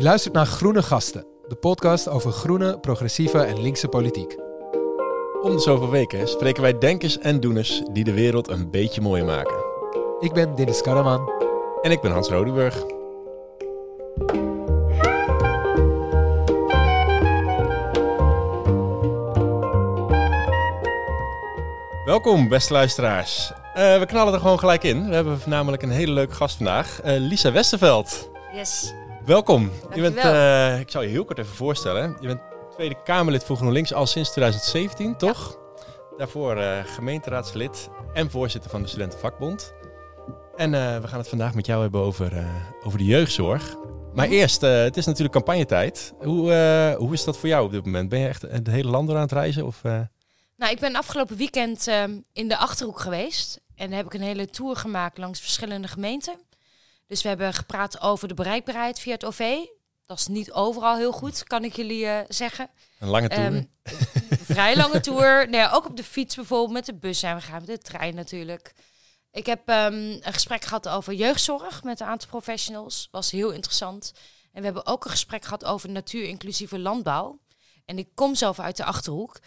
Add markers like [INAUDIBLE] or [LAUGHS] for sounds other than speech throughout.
Je luistert naar Groene Gasten, de podcast over groene, progressieve en linkse politiek. Om de zoveel weken spreken wij denkers en doeners die de wereld een beetje mooier maken. Ik ben Dennis Karaman. En ik ben Hans Rodeburg. Welkom, beste luisteraars. Eh, we knallen er gewoon gelijk in. We hebben namelijk een hele leuke gast vandaag, eh, Lisa Westerveld. Yes. Welkom. Je bent, eh, ik zal je heel kort even voorstellen. Je bent Tweede Kamerlid voor GroenLinks al sinds 2017, toch? Daarvoor eh, gemeenteraadslid en voorzitter van de Studentenvakbond. En eh, we gaan het vandaag met jou hebben over, over de jeugdzorg. Maar Mhm. eerst, het is natuurlijk campagnetijd. Hoe, hoe is dat voor jou op dit moment? Ben je echt het hele land door aan het reizen? Of? Nou, ik ben afgelopen weekend ehm, in de Achterhoek geweest. En heb ik een hele tour gemaakt langs verschillende gemeenten. Dus we hebben gepraat over de bereikbaarheid via het OV. Dat is niet overal heel goed, kan ik jullie eh, zeggen. Een lange tour? Ehm, vrij lange [LAUGHS] tour. Nee, ook op de fiets bijvoorbeeld, met de bus zijn we gegaan, met de trein natuurlijk. Ik heb ehm, een gesprek gehad over jeugdzorg met een aantal professionals. Was heel interessant. En we hebben ook een gesprek gehad over natuur-inclusieve landbouw. En ik kom zelf uit de Achterhoek.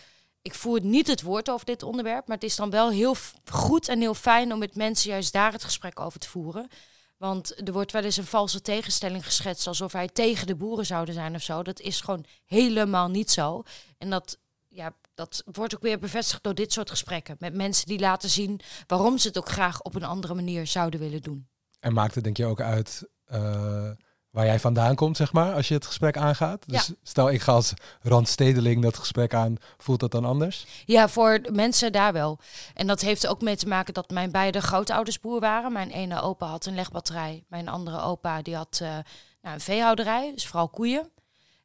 Ik voer niet het woord over dit onderwerp, maar het is dan wel heel goed en heel fijn om met mensen juist daar het gesprek over te voeren. Want er wordt wel eens een valse tegenstelling geschetst, alsof wij tegen de boeren zouden zijn of zo. Dat is gewoon helemaal niet zo. En dat, ja, dat wordt ook weer bevestigd door dit soort gesprekken. Met mensen die laten zien waarom ze het ook graag op een andere manier zouden willen doen. En maakt het denk je ook uit eh, waar jij vandaan komt, zeg maar, als je het gesprek aangaat? Dus stel ik ga als randstedeling dat gesprek aan, voelt dat dan anders? Ja, voor mensen daar wel. En dat heeft ook mee te maken dat mijn beide grootouders boer waren. Mijn ene opa had een legbatterij. Mijn andere opa die had eh, nou, een veehouderij, dus vooral koeien.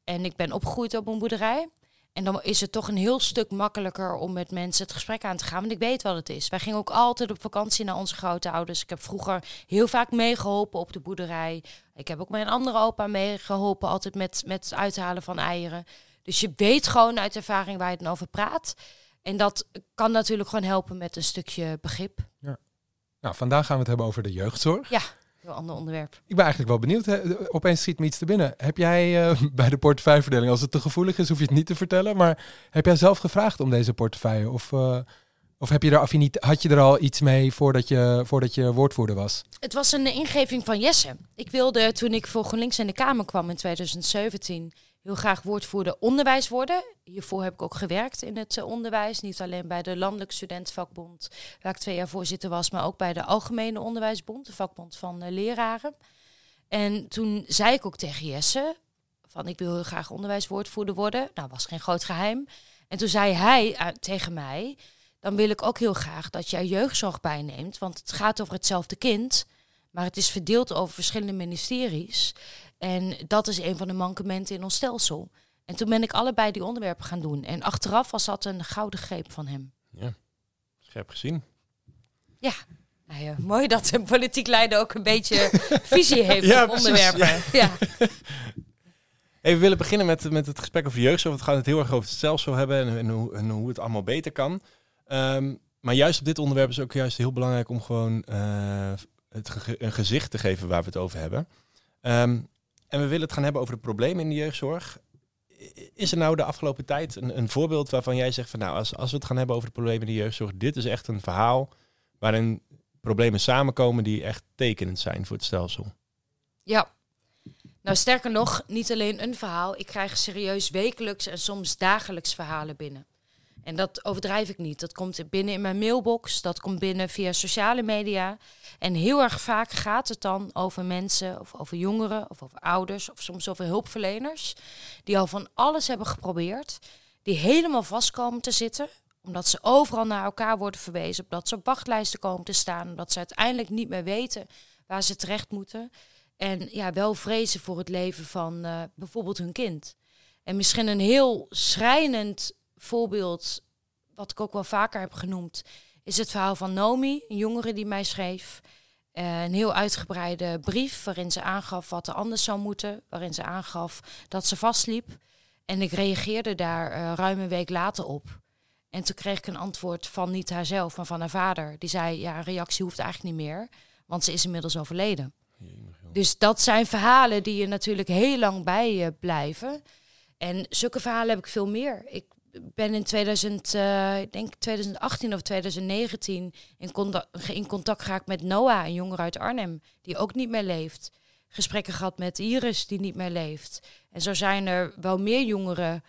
En ik ben opgegroeid op een boerderij. En dan is het toch een heel stuk makkelijker om met mensen het gesprek aan te gaan. Want ik weet wat het is. Wij gingen ook altijd op vakantie naar onze grootouders. Ik heb vroeger heel vaak meegeholpen op de boerderij. Ik heb ook mijn andere opa meegeholpen, altijd met, met het uithalen van eieren. Dus je weet gewoon uit ervaring waar je dan over praat. En dat kan natuurlijk gewoon helpen met een stukje begrip. Nou, vandaag gaan we het hebben over de jeugdzorg. Heel ander onderwerp. Ik ben eigenlijk wel benieuwd. Hè? Opeens schiet me iets te binnen. Heb jij eh, [LAUGHS] bij de portefeuilleverdeling, als het te gevoelig is, hoef je het niet te vertellen. Maar heb jij zelf gevraagd om deze portefeuille? Of, eh, of heb je er affinit, had je er al iets mee voordat je, voordat je woordvoerder was? Het was een ingeving van Jesse. Ik wilde toen ik voor GroenLinks in de Kamer kwam in 2017 heel graag woordvoerder onderwijs worden. Hiervoor heb ik ook gewerkt in het eh, onderwijs. Niet alleen bij de Landelijk Studentenvakbond, waar ik twee jaar voorzitter was, maar ook bij de Algemene Onderwijsbond, de vakbond van eh, leraren. En toen zei ik ook tegen Jesse van ik wil heel graag onderwijswoordvoerder worden. Nou, was geen groot geheim. En toen zei hij eh, tegen mij, dan wil ik ook heel graag dat jij jeugdzorg bijneemt, want het gaat over hetzelfde kind, maar het is verdeeld over verschillende ministeries. En dat is een van de mankementen in ons stelsel. En toen ben ik allebei die onderwerpen gaan doen. En achteraf was dat een gouden greep van hem. Ja, scherp gezien. Nou ja, mooi dat een politiek leider ook een beetje [LAUGHS] visie heeft Ja, op precies, onderwerpen. Ja. [LAUGHS] Hey, we willen beginnen met, met het gesprek over jeugdzorg. We gaan het heel erg over het stelsel hebben en, en, hoe, en hoe het allemaal beter kan. Ehm, maar juist op dit onderwerp is ook juist heel belangrijk om gewoon eh, het ge- een gezicht te geven waar we het over hebben. Ehm, en we willen het gaan hebben over de problemen in de jeugdzorg. Is er nou de afgelopen tijd een, een voorbeeld waarvan jij zegt van nou, als, als we het gaan hebben over de problemen in de jeugdzorg, dit is echt een verhaal waarin problemen samenkomen die echt tekenend zijn voor het stelsel. ja. Nou, sterker nog, niet alleen een verhaal. Ik krijg serieus wekelijks en soms dagelijks verhalen binnen. En dat overdrijf ik niet. Dat komt binnen in mijn mailbox, dat komt binnen via sociale media. En heel erg vaak gaat het dan over mensen, of over jongeren, of over ouders, of soms over hulpverleners, die al van alles hebben geprobeerd, die helemaal vast komen te zitten, omdat ze overal naar elkaar worden verwezen, omdat ze op wachtlijsten komen te staan, omdat ze uiteindelijk niet meer weten waar ze terecht moeten. En ja, wel vrezen voor het leven van eh, bijvoorbeeld hun kind. En misschien een heel schrijnend voorbeeld, wat ik ook wel vaker heb genoemd, is het verhaal van Nomi, een jongere die mij schreef. Eh, een heel uitgebreide brief waarin ze aangaf wat er anders zou moeten. Waarin ze aangaf dat ze vastliep. En ik reageerde daar eh, ruim een week later op. En toen kreeg ik een antwoord van niet haarzelf, maar van haar vader. Die zei, ja, een reactie hoeft eigenlijk niet meer, want ze is inmiddels overleden. Dus dat zijn verhalen die je natuurlijk heel lang bij je blijven. En zulke verhalen heb ik veel meer. Ik ben in 2000, uh, ik denk 2018 of 2019 in contact, in geraakt met Noah, een jongen uit Arnhem, die ook niet meer leeft. Gesprekken gehad met Iris, die niet meer leeft. En zo zijn er wel meer jongeren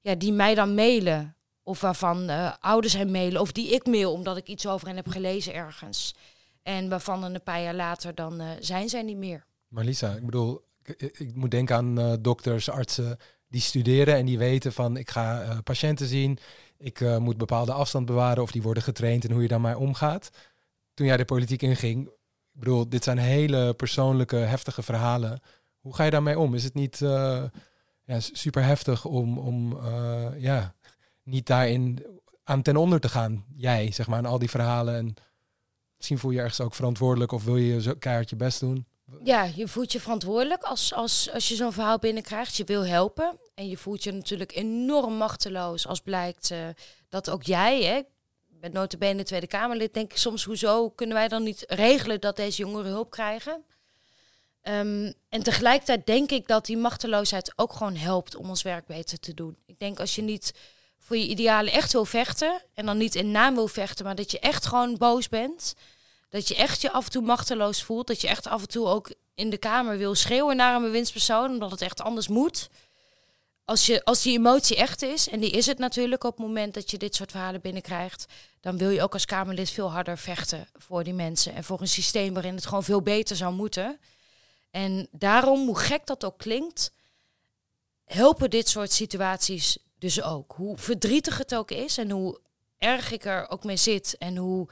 ja, die mij dan mailen. Of waarvan uh, ouders hem mailen. Of die ik mail omdat ik iets over hen heb gelezen ergens. En waarvan een paar jaar later dan uh, zijn zij niet meer. Maar Lisa, ik bedoel, ik, ik moet denken aan dokters, artsen die studeren en die weten van ik ga uh, patiënten zien, ik uh, moet bepaalde afstand bewaren of die worden getraind en hoe je daarmee omgaat. Toen jij de politiek inging, ik bedoel, dit zijn hele persoonlijke, heftige verhalen. Hoe ga je daarmee om? Is het niet uh, ja, super heftig om, om ja, niet daarin aan ten onder te gaan, jij, zeg maar, aan al die verhalen en misschien voel je ergens ook verantwoordelijk of wil je zo keihard je best doen? Ja, je voelt je verantwoordelijk als, als, als je zo'n verhaal binnenkrijgt. Je wil helpen. En je voelt je natuurlijk enorm machteloos als blijkt uh, dat ook jij, hè, met notabene Tweede Kamerlid, denk ik soms, hoezo kunnen wij dan niet regelen dat deze jongeren hulp krijgen? Um, en tegelijkertijd denk ik dat die machteloosheid ook gewoon helpt om ons werk beter te doen. Ik denk als je niet voor je idealen echt wil vechten, en dan niet in naam wil vechten, maar dat je echt gewoon boos bent, dat je echt je af en toe machteloos voelt. Dat je echt af en toe ook in de kamer wil schreeuwen naar een bewindspersoon, omdat het echt anders moet. Als, je, als die emotie echt is, en die is het natuurlijk op het moment dat je dit soort verhalen binnenkrijgt, dan wil je ook als Kamerlid veel harder vechten voor die mensen en voor een systeem waarin het gewoon veel beter zou moeten. En daarom, hoe gek dat ook klinkt, helpen dit soort situaties dus ook. Hoe verdrietig het ook is en hoe erg ik er ook mee zit en hoe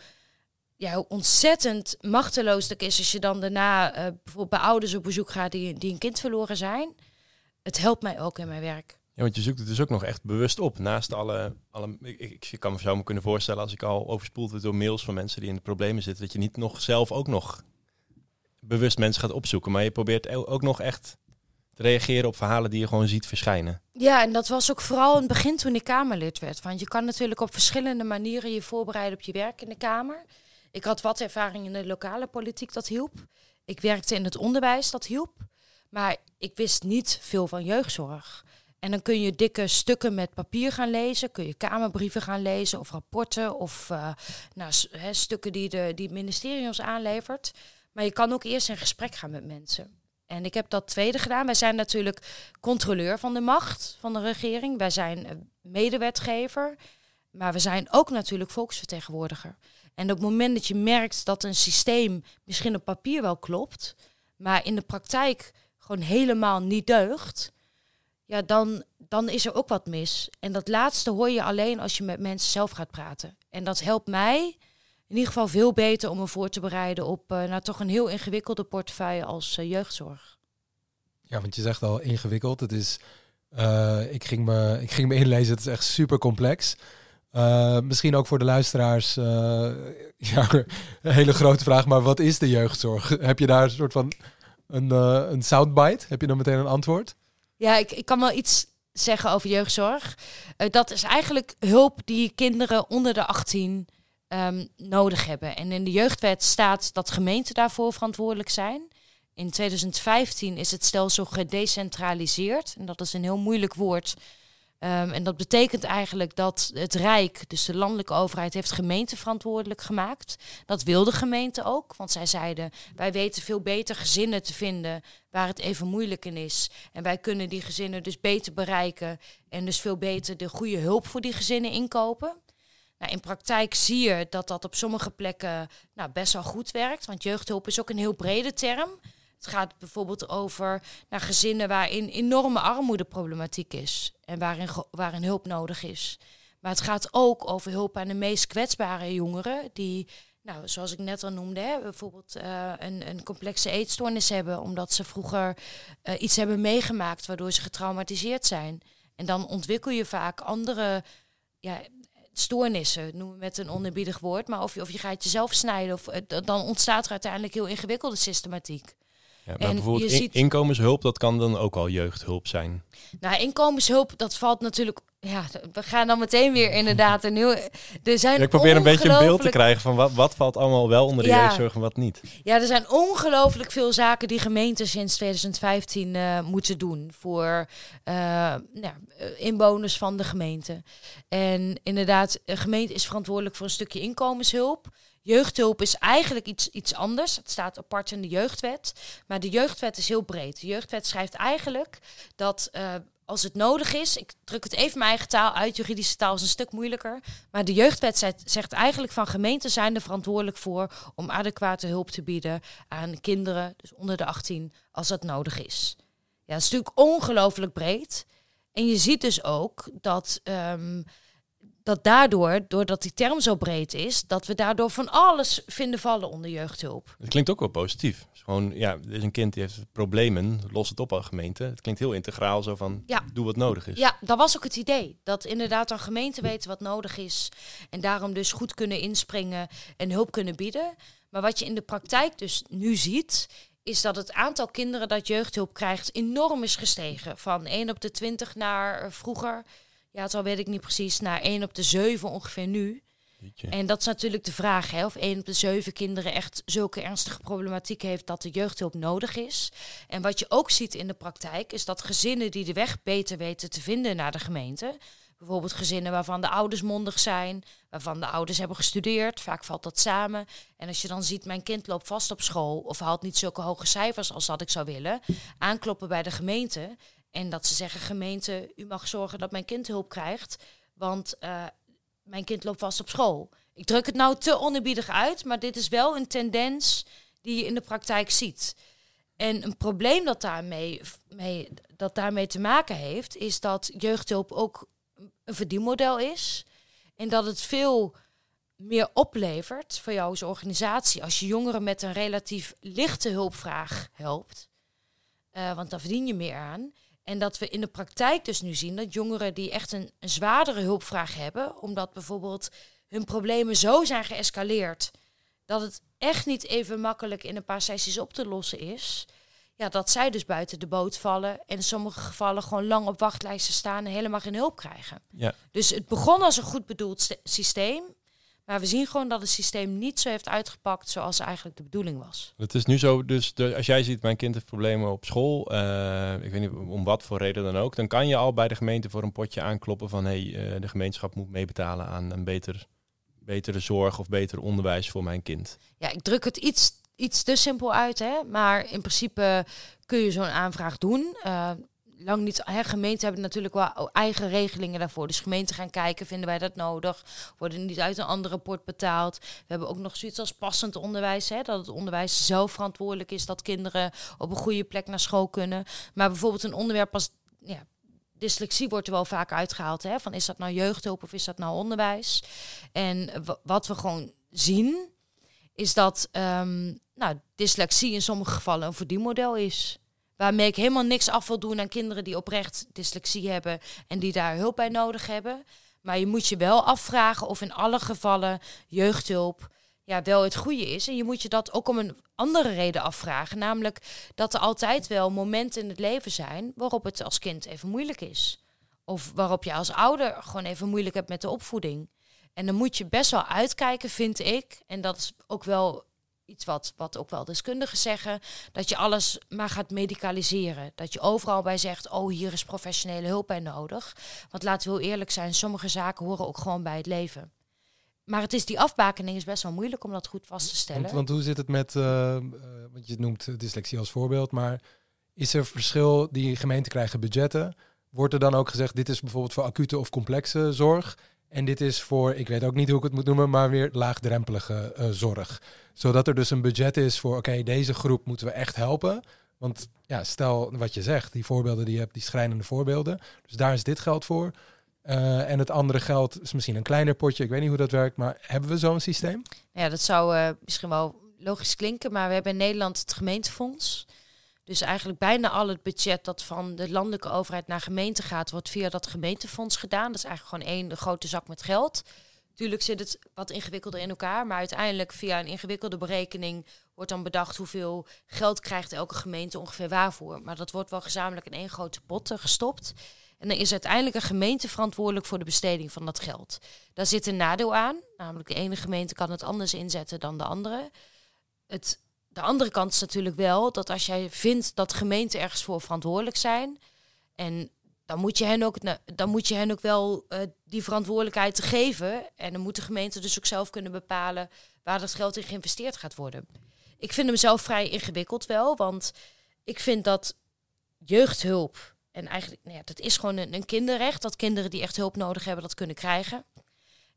ja, hoe ontzettend machteloos dat is als je dan daarna uh, bijvoorbeeld bij ouders op bezoek gaat die, die een kind verloren zijn. Het helpt mij ook in mijn werk. Ja, want je zoekt het dus ook nog echt bewust op. Naast alle, alle ik, ik, ik kan me zo me kunnen voorstellen als ik al overspoeld word door mails van mensen die in de problemen zitten, dat je niet nog zelf ook nog bewust mensen gaat opzoeken, maar je probeert ook nog echt te reageren op verhalen die je gewoon ziet verschijnen. Ja, en dat was ook vooral in het begin toen ik Kamerlid werd. Want je kan natuurlijk op verschillende manieren je voorbereiden op je werk in de Kamer. Ik had wat ervaring in de lokale politiek, dat hielp. Ik werkte in het onderwijs, dat hielp. Maar ik wist niet veel van jeugdzorg. En dan kun je dikke stukken met papier gaan lezen, kun je kamerbrieven gaan lezen of rapporten of uh, nou, stukken die, de, die het ministerie ons aanlevert. Maar je kan ook eerst in gesprek gaan met mensen. En ik heb dat tweede gedaan. Wij zijn natuurlijk controleur van de macht van de regering. Wij zijn medewetgever. Maar we zijn ook natuurlijk volksvertegenwoordiger. En op het moment dat je merkt dat een systeem misschien op papier wel klopt, maar in de praktijk gewoon helemaal niet deugt, ja, dan, dan is er ook wat mis. En dat laatste hoor je alleen als je met mensen zelf gaat praten. En dat helpt mij in ieder geval veel beter om me voor te bereiden op uh, nou, toch een heel ingewikkelde portefeuille als uh, jeugdzorg. Ja, want je zegt al ingewikkeld. Het is, uh, ik, ging me, ik ging me inlezen, het is echt super complex. Uh, misschien ook voor de luisteraars uh, [LAUGHS] ja, een hele grote vraag, maar wat is de jeugdzorg? Heb je daar een soort van een, uh, een soundbite? Heb je dan meteen een antwoord? Ja, ik, ik kan wel iets zeggen over jeugdzorg. dat is eigenlijk hulp die kinderen onder de 18 um, ehm, nodig hebben. En in de jeugdwet staat dat gemeenten daarvoor verantwoordelijk zijn. In 2015 is het stelsel gedecentraliseerd. En dat is een heel moeilijk woord. Um, en dat betekent eigenlijk dat het Rijk, dus de landelijke overheid, heeft gemeenten verantwoordelijk gemaakt. Dat wilde gemeente ook, want zij zeiden: wij weten veel beter gezinnen te vinden waar het even moeilijk in is. En wij kunnen die gezinnen dus beter bereiken en dus veel beter de goede hulp voor die gezinnen inkopen. Nou, in praktijk zie je dat dat op sommige plekken nou, best wel goed werkt, want jeugdhulp is ook een heel brede term. Het gaat bijvoorbeeld over naar gezinnen waarin enorme armoedeproblematiek is en waarin, waarin hulp nodig is. Maar het gaat ook over hulp aan de meest kwetsbare jongeren die, nou, zoals ik net al noemde, hè, bijvoorbeeld uh, een, een complexe eetstoornis hebben omdat ze vroeger uh, iets hebben meegemaakt waardoor ze getraumatiseerd zijn. En dan ontwikkel je vaak andere ja, stoornissen, noemen we met een onerbiedig woord, maar of je, of je gaat jezelf snijden, of, uh, dan ontstaat er uiteindelijk heel ingewikkelde systematiek. Ja, en bijvoorbeeld in, ziet... inkomenshulp, dat kan dan ook al jeugdhulp zijn. Nou, inkomenshulp, dat valt natuurlijk ja, we gaan dan meteen weer inderdaad een heel. Er zijn Ja, ik probeer een beetje een beeld te krijgen van wat, wat valt allemaal wel onder de Ja. jeugdzorg en wat niet. Ja, er zijn ongelooflijk veel zaken die gemeenten sinds 2015 eh, moeten doen voor eh, nou, inwoners van de gemeente. En inderdaad, de gemeente is verantwoordelijk voor een stukje inkomenshulp. Jeugdhulp is eigenlijk iets, iets anders. Het staat apart in de jeugdwet. Maar de jeugdwet is heel breed. De jeugdwet schrijft eigenlijk dat eh, als het nodig is, ik druk het even mijn eigen taal uit, juridische taal is een stuk moeilijker. Maar de jeugdwet zegt, eigenlijk van gemeenten zijn er verantwoordelijk voor om adequate hulp te bieden aan kinderen, dus onder de 18, als dat nodig is. Ja, dat is natuurlijk ongelooflijk breed. En je ziet dus ook dat, ehm, dat daardoor, doordat die term zo breed is, dat we daardoor van alles vinden vallen onder jeugdhulp. Het klinkt ook wel positief. Gewoon, ja, er is een kind die heeft problemen, los het op aan gemeente. Het klinkt heel integraal, zo van, Ja. doe wat nodig is. Ja, dat was ook het idee. Dat inderdaad dan gemeenten weten wat nodig is. En daarom dus goed kunnen inspringen en hulp kunnen bieden. Maar wat je in de praktijk dus nu ziet, is dat het aantal kinderen dat jeugdhulp krijgt enorm is gestegen. Van 1 op de 20 naar eh, vroeger, ja, al weet ik niet precies, naar 1 op de 7 ongeveer nu. Jeetje. En dat is natuurlijk de vraag, hè, of 1 op de 7 kinderen echt zulke ernstige problematiek heeft dat de jeugdhulp nodig is. En wat je ook ziet in de praktijk, is dat gezinnen die de weg beter weten te vinden naar de gemeente, bijvoorbeeld gezinnen waarvan de ouders mondig zijn, waarvan de ouders hebben gestudeerd, vaak valt dat samen. En als je dan ziet, mijn kind loopt vast op school of haalt niet zulke hoge cijfers als dat ik zou willen, aankloppen bij de gemeente en dat ze zeggen, gemeente, u mag zorgen dat mijn kind hulp krijgt, want eh, mijn kind loopt vast op school. Ik druk het nou te onerbiedig uit, maar dit is wel een tendens die je in de praktijk ziet. En een probleem dat daarmee, mee, dat daarmee te maken heeft, is dat jeugdhulp ook een verdienmodel is. En dat het veel meer oplevert voor jou als organisatie als je jongeren met een relatief lichte hulpvraag helpt. Eh, want daar verdien je meer aan. En dat we in de praktijk dus nu zien dat jongeren die echt een, een zwaardere hulpvraag hebben, omdat bijvoorbeeld hun problemen zo zijn geëscaleerd dat het echt niet even makkelijk in een paar sessies op te lossen is. Ja, dat zij dus buiten de boot vallen en in sommige gevallen gewoon lang op wachtlijsten staan en helemaal geen hulp krijgen. Ja. Dus het begon als een goed bedoeld st- systeem, maar we zien gewoon dat het systeem niet zo heeft uitgepakt zoals eigenlijk de bedoeling was. Het is nu zo, dus de, als jij ziet, mijn kind heeft problemen op school, eh, ik weet niet om wat voor reden dan ook, dan kan je al bij de gemeente voor een potje aankloppen van hé, hey, eh, de gemeenschap moet meebetalen aan een beter, betere zorg of beter onderwijs voor mijn kind. Ja, ik druk het iets, iets te simpel uit, hè? maar in principe kun je zo'n aanvraag doen. Eh, lang niet, hè, gemeenten hebben natuurlijk wel eigen regelingen daarvoor. Dus gemeenten gaan kijken, vinden wij dat nodig? Worden niet uit een ander rapport betaald? We hebben ook nog zoiets als passend onderwijs. Hè? Dat het onderwijs zelf verantwoordelijk is dat kinderen op een goede plek naar school kunnen. Maar bijvoorbeeld een onderwerp als ja, dyslexie wordt er wel vaak uitgehaald. Hè? Van is dat nou jeugdhulp of is dat nou onderwijs? En wa- wat we gewoon zien, is dat ehm, nou, dyslexie in sommige gevallen een verdienmodel is. Waarmee ik helemaal niks af wil doen aan kinderen die oprecht dyslexie hebben en die daar hulp bij nodig hebben. Maar je moet je wel afvragen of in alle gevallen jeugdhulp ja, wel het goede is. En je moet je dat ook om een andere reden afvragen. Namelijk dat er altijd wel momenten in het leven zijn waarop het als kind even moeilijk is. Of waarop je als ouder gewoon even moeilijk hebt met de opvoeding. En dan moet je best wel uitkijken, vind ik. En dat is ook wel iets wat, wat ook wel deskundigen zeggen. Dat je alles maar gaat medicaliseren. Dat je overal bij zegt, oh hier is professionele hulp bij nodig. Want laten we heel eerlijk zijn, sommige zaken horen ook gewoon bij het leven. Maar het is die afbakening is best wel moeilijk om dat goed vast te stellen. Want, hoe zit het met, eh, want je noemt dyslexie als voorbeeld, maar is er verschil, die gemeenten krijgen budgetten, wordt er dan ook gezegd, dit is bijvoorbeeld voor acute of complexe zorg en dit is voor, ik weet ook niet hoe ik het moet noemen, maar weer laagdrempelige eh, zorg. Zodat er dus een budget is voor, oké, deze groep moeten we echt helpen. Want ja, stel wat je zegt, die voorbeelden die je hebt, die schrijnende voorbeelden. Dus daar is dit geld voor. Eh, en het andere geld is misschien een kleiner potje. Ik weet niet hoe dat werkt, maar hebben we zo'n systeem? Ja, dat zou eh, misschien wel logisch klinken, maar we hebben in Nederland het gemeentefonds. Dus eigenlijk bijna al het budget dat van de landelijke overheid naar gemeente gaat, wordt via dat gemeentefonds gedaan. Dat is eigenlijk gewoon één grote zak met geld. Tuurlijk zit het wat ingewikkelder in elkaar, maar uiteindelijk via een ingewikkelde berekening wordt dan bedacht hoeveel geld krijgt elke gemeente ongeveer waarvoor. Maar dat wordt wel gezamenlijk in één grote pot eh, gestopt. En dan is uiteindelijk een gemeente verantwoordelijk voor de besteding van dat geld. Daar zit een nadeel aan, namelijk de ene gemeente kan het anders inzetten dan de andere. Het, de andere kant is natuurlijk wel dat als jij vindt dat gemeenten ergens voor verantwoordelijk zijn, en dan moet je hen ook, dan moet je hen ook wel uh, die verantwoordelijkheid geven. En dan moet de gemeente dus ook zelf kunnen bepalen waar dat geld in geïnvesteerd gaat worden. Ik vind hem zelf vrij ingewikkeld wel, want ik vind dat jeugdhulp, en eigenlijk, nou ja, dat is gewoon een, een kinderrecht, dat kinderen die echt hulp nodig hebben, dat kunnen krijgen.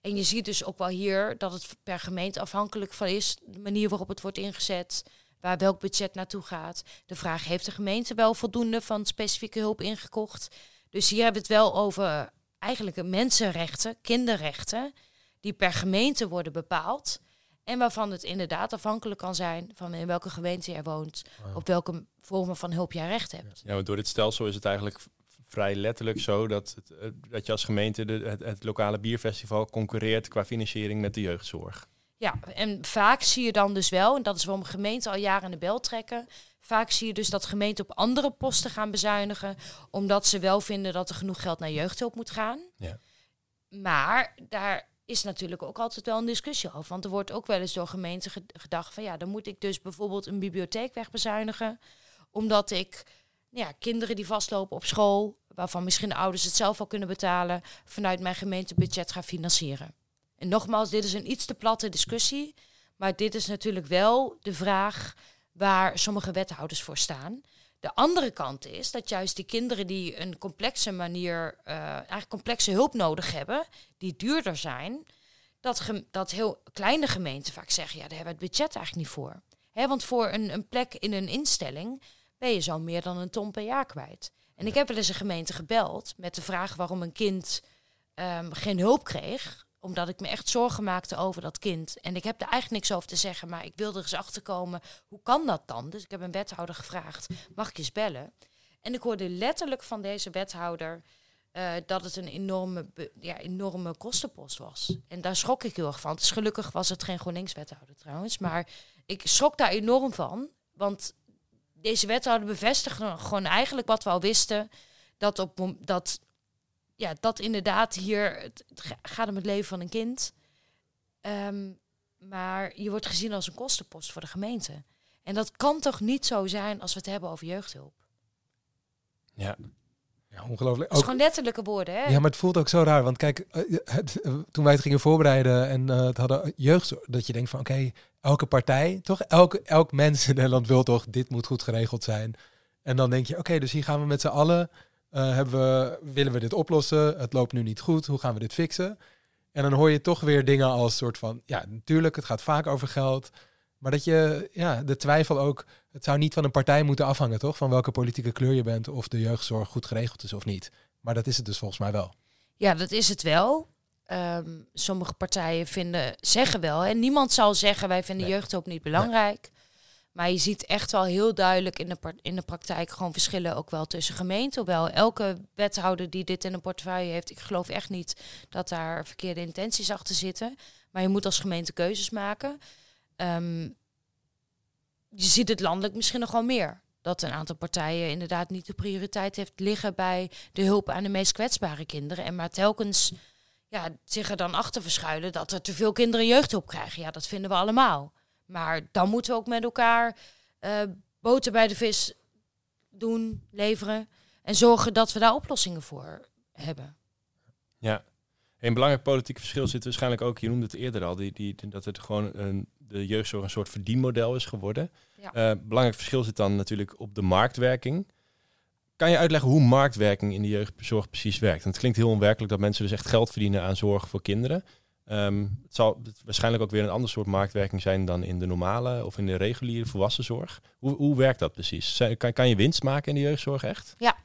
En je ziet dus ook wel hier dat het per gemeente afhankelijk van is, de manier waarop het wordt ingezet, waar welk budget naartoe gaat. De vraag, heeft de gemeente wel voldoende van specifieke hulp ingekocht? Dus hier hebben we het wel over eigenlijk mensenrechten, kinderrechten, die per gemeente worden bepaald. En waarvan het inderdaad afhankelijk kan zijn van in welke gemeente jij woont, op welke vormen van hulp jij recht hebt. Ja, want door dit stelsel is het eigenlijk vrij letterlijk zo dat, het, eh, dat je als gemeente de, het, het, lokale bierfestival concurreert qua financiering met de jeugdzorg. Ja, en vaak zie je dan dus wel, en dat is waarom gemeenten al jaren in de bel trekken, vaak zie je dus dat gemeenten op andere posten gaan bezuinigen, omdat ze wel vinden dat er genoeg geld naar jeugdhulp moet gaan. Ja. Maar daar is natuurlijk ook altijd wel een discussie over. Want er wordt ook wel eens door gemeenten gedacht van ja, dan moet ik dus bijvoorbeeld een bibliotheek wegbezuinigen. Omdat ik ja, kinderen die vastlopen op school, waarvan misschien de ouders het zelf al kunnen betalen, vanuit mijn gemeentebudget ga financieren. En nogmaals, dit is een iets te platte discussie. Maar dit is natuurlijk wel de vraag waar sommige wethouders voor staan. De andere kant is dat juist die kinderen die een complexe manier, uh, eigenlijk complexe hulp nodig hebben, die duurder zijn, dat, dat heel kleine gemeenten vaak zeggen, ja, daar hebben we het budget eigenlijk niet voor. Hè, want voor een, een plek in een instelling ben je zo meer dan een ton per jaar kwijt. En ik heb wel eens een gemeente gebeld met de vraag waarom een kind um, geen hulp kreeg omdat ik me echt zorgen maakte over dat kind. En ik heb er eigenlijk niks over te zeggen, maar ik wilde er eens achter komen. Hoe kan dat dan? Dus ik heb een wethouder gevraagd, mag ik eens bellen? En ik hoorde letterlijk van deze wethouder uh, dat het een enorme, ja, enorme kostenpost was. En daar schrok ik heel erg van. Dus gelukkig was het geen GroenLinks-wethouder trouwens. Maar ik schrok daar enorm van. Want deze wethouder bevestigde gewoon eigenlijk wat we al wisten. Dat, op, dat ja, dat inderdaad hier, het, gaat om het leven van een kind. Um, maar je wordt gezien als een kostenpost voor de gemeente. En dat kan toch niet zo zijn als we het hebben over jeugdhulp? Ja. Ja, ongelooflijk. Het is gewoon letterlijke woorden, hè? Ja, maar het voelt ook zo raar. Want kijk, eh, het, eh, toen wij het gingen voorbereiden en uh, het hadden jeugdzorg, dat je denkt van oké, elke partij, toch? Elke, elk mens in Nederland wil toch, dit moet goed geregeld zijn. En dan denk je, oké, dus hier gaan we met z'n allen uh, hebben we, willen we dit oplossen? Het loopt nu niet goed. Hoe gaan we dit fixen? En dan hoor je toch weer dingen als soort van, ja, natuurlijk, het gaat vaak over geld. Maar dat je, ja, de twijfel ook, het zou niet van een partij moeten afhangen, toch? Van welke politieke kleur je bent, of de jeugdzorg goed geregeld is of niet. Maar dat is het dus volgens mij wel. Ja, dat is het wel. Um, sommige partijen vinden, zeggen wel, en niemand zal zeggen wij vinden nee. jeugdhulp niet belangrijk. Maar je ziet echt wel heel duidelijk in de, in de praktijk gewoon verschillen ook wel tussen gemeenten. Hoewel elke wethouder die dit in een portefeuille heeft, ik geloof echt niet dat daar verkeerde intenties achter zitten. Maar je moet als gemeente keuzes maken. Um, je ziet het landelijk misschien nog wel meer. Dat een aantal partijen inderdaad niet de prioriteit heeft liggen bij de hulp aan de meest kwetsbare kinderen. En maar telkens ja, zich er dan achter verschuilen dat er te veel kinderen jeugdhulp krijgen. Ja, dat vinden we allemaal. Maar dan moeten we ook met elkaar uh, boter bij de vis doen, leveren. En zorgen dat we daar oplossingen voor hebben. Ja, een belangrijk politiek verschil zit waarschijnlijk ook, je noemde het eerder al, die, die, dat het gewoon een, de jeugdzorg een soort verdienmodel is geworden. Ja. Uh, belangrijk verschil zit dan natuurlijk op de marktwerking. Kan je uitleggen hoe marktwerking in de jeugdzorg precies werkt? het klinkt heel onwerkelijk dat mensen dus echt geld verdienen aan zorg voor kinderen. Um, het zal waarschijnlijk ook weer een ander soort marktwerking zijn dan in de normale of in de reguliere volwassenzorg. Hoe, hoe werkt dat precies? Kan, kan je winst maken in de jeugdzorg echt? Ja.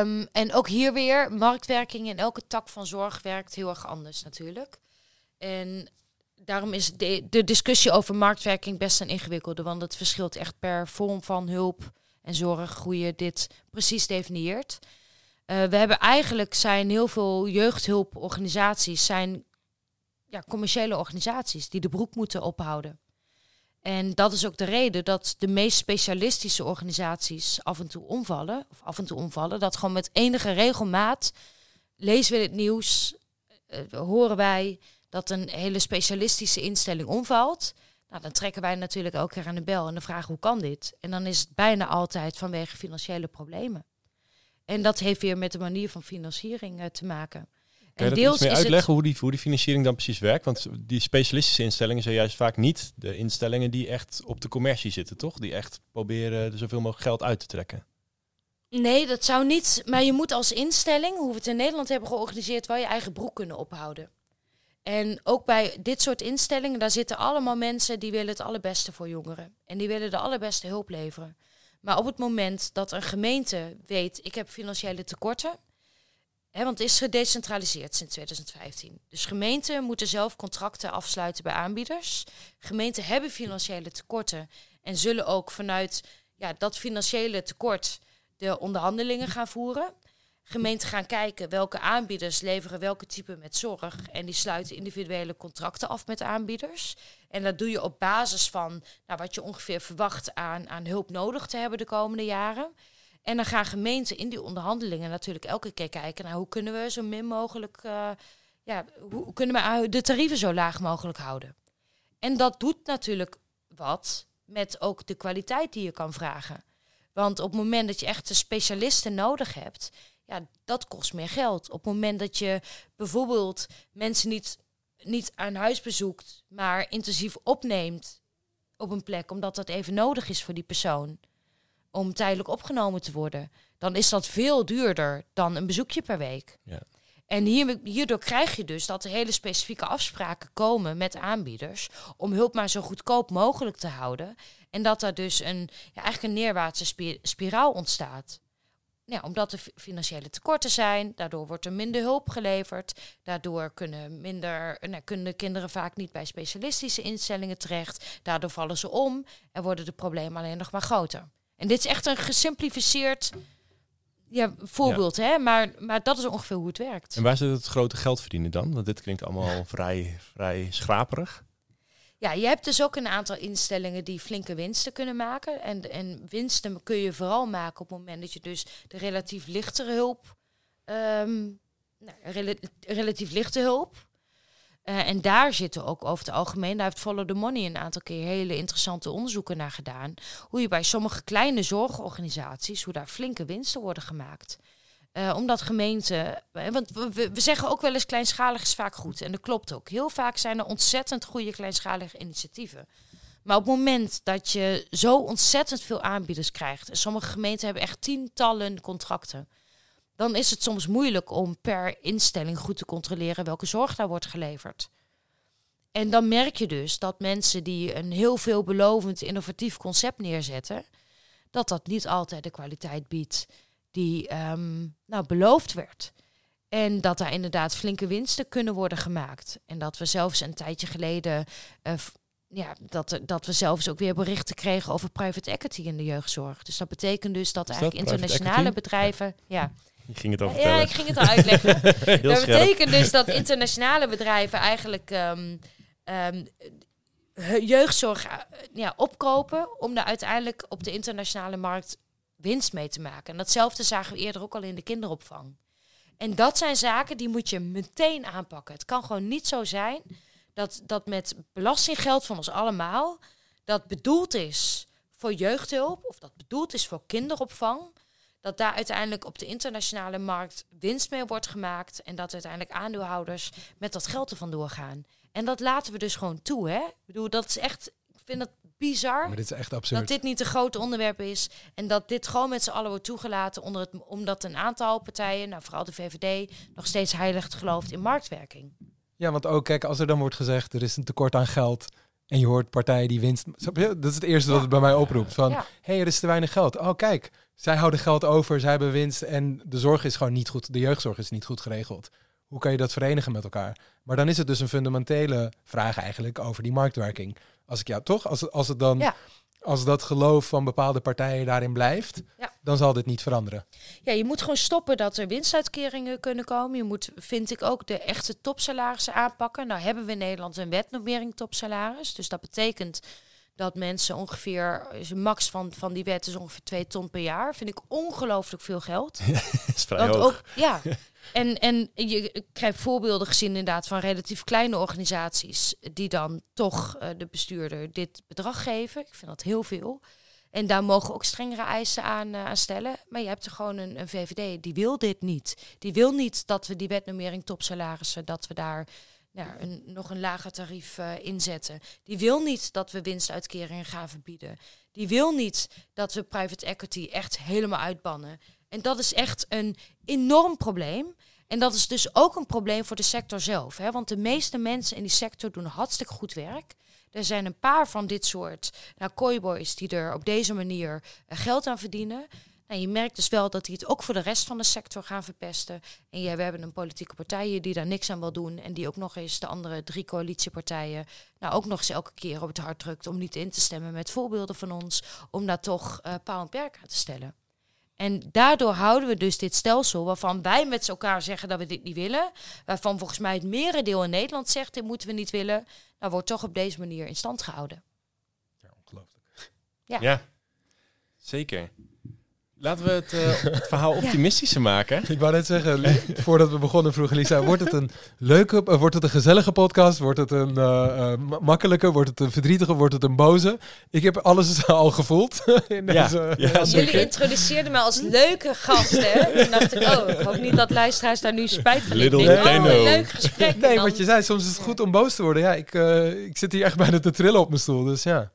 Um, en ook hier weer, marktwerking in elke tak van zorg werkt heel erg anders natuurlijk. En daarom is de, de discussie over marktwerking best een ingewikkelde, want het verschilt echt per vorm van hulp en zorg hoe je dit precies definieert. Uh, we hebben eigenlijk zijn heel veel jeugdhulporganisaties zijn ja, commerciële organisaties die de broek moeten ophouden. En dat is ook de reden dat de meest specialistische organisaties af en toe omvallen. Of af en toe omvallen. Dat gewoon met enige regelmaat lezen we het nieuws, eh, horen wij dat een hele specialistische instelling omvalt. Nou, dan trekken wij natuurlijk elke keer aan de bel en dan vragen hoe kan dit? En dan is het bijna altijd vanwege financiële problemen. En dat heeft weer met de manier van financiering uh, te maken. Kan je dat iets meer uitleggen hoe, die, hoe die financiering dan precies werkt? Want die specialistische instellingen zijn juist vaak niet de instellingen die echt op de commercie zitten, toch? Die echt proberen er zoveel mogelijk geld uit te trekken. Nee, dat zou niet. Maar je moet als instelling, hoe we het in Nederland hebben georganiseerd, wel je eigen broek kunnen ophouden. En ook bij dit soort instellingen, daar zitten allemaal mensen die willen het allerbeste voor jongeren. En die willen de allerbeste hulp leveren. Maar op het moment dat een gemeente weet, ik heb financiële tekorten, Hè, want het is gedecentraliseerd sinds 2015. Dus gemeenten moeten zelf contracten afsluiten bij aanbieders. Gemeenten hebben financiële tekorten en zullen ook vanuit ja, dat financiële tekort de onderhandelingen gaan voeren. Gemeenten gaan kijken welke aanbieders leveren welke type met zorg. En die sluiten individuele contracten af met aanbieders. En dat doe je op basis van nou, wat je ongeveer verwacht aan, aan hulp nodig te hebben de komende jaren. En dan gaan gemeenten in die onderhandelingen natuurlijk elke keer kijken naar hoe kunnen we zo min mogelijk, uh, ja, hoe kunnen we de tarieven zo laag mogelijk houden. En dat doet natuurlijk wat met ook de kwaliteit die je kan vragen. Want op het moment dat je echt de specialisten nodig hebt, ja, dat kost meer geld. Op het moment dat je bijvoorbeeld mensen niet, niet aan huis bezoekt, maar intensief opneemt op een plek, omdat dat even nodig is voor die persoon om tijdelijk opgenomen te worden, dan is dat veel duurder dan een bezoekje per week. Ja. En hier, hierdoor krijg je dus dat er hele specifieke afspraken komen met aanbieders om hulp maar zo goedkoop mogelijk te houden. En dat er dus een, ja, eigenlijk een neerwaartse spiraal ontstaat. Ja, omdat er financiële tekorten zijn, daardoor wordt er minder hulp geleverd. Daardoor kunnen, minder, nou, kunnen de kinderen vaak niet bij specialistische instellingen terecht. Daardoor vallen ze om en worden de problemen alleen nog maar groter. En dit is echt een gesimplificeerd ja, voorbeeld, hè? Maar, maar dat is ongeveer hoe het werkt. En waar zit het grote geld verdienen dan? Want dit klinkt allemaal vrij, vrij schraperig. Ja, je hebt dus ook een aantal instellingen die flinke winsten kunnen maken. En, en winsten kun je vooral maken op het moment dat je dus de relatief lichtere hulp, um, nou, relatief lichte hulp, uh, en daar zitten ook over het algemeen, daar heeft Follow the Money een aantal keer hele interessante onderzoeken naar gedaan. Hoe je bij sommige kleine zorgorganisaties, hoe daar flinke winsten worden gemaakt. Uh, omdat gemeenten, eh, want we, we, zeggen ook wel eens kleinschalig is vaak goed. En dat klopt ook. Heel vaak zijn er ontzettend goede kleinschalige initiatieven. Maar op het moment dat je zo ontzettend veel aanbieders krijgt, en sommige gemeenten hebben echt tientallen contracten dan is het soms moeilijk om per instelling goed te controleren welke zorg daar wordt geleverd. En dan merk je dus dat mensen die een heel veelbelovend innovatief concept neerzetten, dat dat niet altijd de kwaliteit biedt die um, nou, beloofd werd. En dat daar inderdaad flinke winsten kunnen worden gemaakt. En dat we zelfs een tijdje geleden, uh, ja, dat, dat we zelfs ook weer berichten kregen over private equity in de jeugdzorg. Dus dat betekent dus dat, eigenlijk internationale bedrijven, ja je ging het al Ja, ik ging het al uitleggen. [LAUGHS] dat betekent dus dat internationale bedrijven eigenlijk um, um, jeugdzorg uh, ja, opkopen om daar uiteindelijk op de internationale markt winst mee te maken. En datzelfde zagen we eerder ook al in de kinderopvang. En dat zijn zaken die moet je meteen aanpakken. Het kan gewoon niet zo zijn dat, dat met belastinggeld van ons allemaal, dat bedoeld is voor jeugdhulp of dat bedoeld is voor kinderopvang, dat daar uiteindelijk op de internationale markt winst mee wordt gemaakt en dat uiteindelijk aandeelhouders met dat geld ervan doorgaan. En dat laten we dus gewoon toe, hè? Ik bedoel, dat is echt, ik vind dat bizar. Maar dit is echt absurd. Dat dit niet een groot onderwerp is en dat dit gewoon met z'n allen wordt toegelaten onder het, omdat een aantal partijen, nou vooral de VVD, nog steeds heilig gelooft in marktwerking. Ja, want ook kijk, als er dan wordt gezegd er is een tekort aan geld, en je hoort partijen die winst. Dat is het eerste dat het bij mij oproept. Van hé, hey, er is te weinig geld. Oh, kijk, zij houden geld over, zij hebben winst en de zorg is gewoon niet goed. De jeugdzorg is niet goed geregeld. Hoe kan je dat verenigen met elkaar? Maar dan is het dus een fundamentele vraag eigenlijk over die marktwerking. Als ik ja, toch? Als, als het dan. Als dat geloof van bepaalde partijen daarin blijft, dan zal dit niet veranderen. Ja, je moet gewoon stoppen dat er winstuitkeringen kunnen komen. Je moet, vind ik, ook de echte topsalarissen aanpakken. Nou hebben we in Nederland een wetnormering topsalaris. Dus dat betekent dat mensen ongeveer, max van, van die wet is ongeveer 2 ton per jaar. Vind ik ongelooflijk veel geld. [LAUGHS] Dat is vrij Dat hoog. ook, ja. [LAUGHS] En, en je krijgt voorbeelden gezien inderdaad van relatief kleine organisaties die dan toch eh, de bestuurder dit bedrag geven. Ik vind dat heel veel. En daar mogen ook strengere eisen aan, eh, aan stellen. Maar je hebt er gewoon een, VVD, die wil dit niet. Die wil niet dat we die wetnormering topsalarissen, dat we daar nou, een, nog een lager tarief eh, inzetten. Die wil niet dat we winstuitkeringen gaan verbieden. Die wil niet dat we private equity echt helemaal uitbannen. En dat is echt een enorm probleem. En dat is dus ook een probleem voor de sector zelf. Hè? Want de meeste mensen in die sector doen hartstikke goed werk. Er zijn een paar van dit soort nou, kooiboys die er op deze manier eh, geld aan verdienen. Nou, je merkt dus wel dat die het ook voor de rest van de sector gaan verpesten. En ja, we hebben een politieke partij die daar niks aan wil doen. En die ook nog eens de andere drie coalitiepartijen nou ook nog eens elke keer op het hart drukt om niet in te stemmen met voorbeelden van ons. Om daar toch eh paal en perk aan te stellen. En daardoor houden we dus dit stelsel waarvan wij met elkaar zeggen dat we dit niet willen. Waarvan volgens mij het merendeel in Nederland zegt dit moeten we niet willen. Nou wordt toch op deze manier in stand gehouden. Ja, ongelooflijk. Ja, zeker. Laten we het, eh, het verhaal optimistischer maken. Ik wou net zeggen, voordat we begonnen vroegen Lisa, wordt het een leuke, eh, wordt het een gezellige podcast? Wordt het een eh, eh, ma- makkelijke? Wordt het een verdrietige? Wordt het een boze? Ik heb alles [LAUGHS] al gevoeld in Ja, deze... ja, zeker. Jullie introduceerden me als leuke gast, hè? [LAUGHS] Toen dacht ik, oh, ik hoop niet dat luisteraars daar nu spijt van Little hebben. Oh, leuk gesprek. Nee, dan- wat je zei, soms is het goed om boos te worden. Ja, ik, eh, ik zit hier echt bijna te trillen op mijn stoel, dus ja.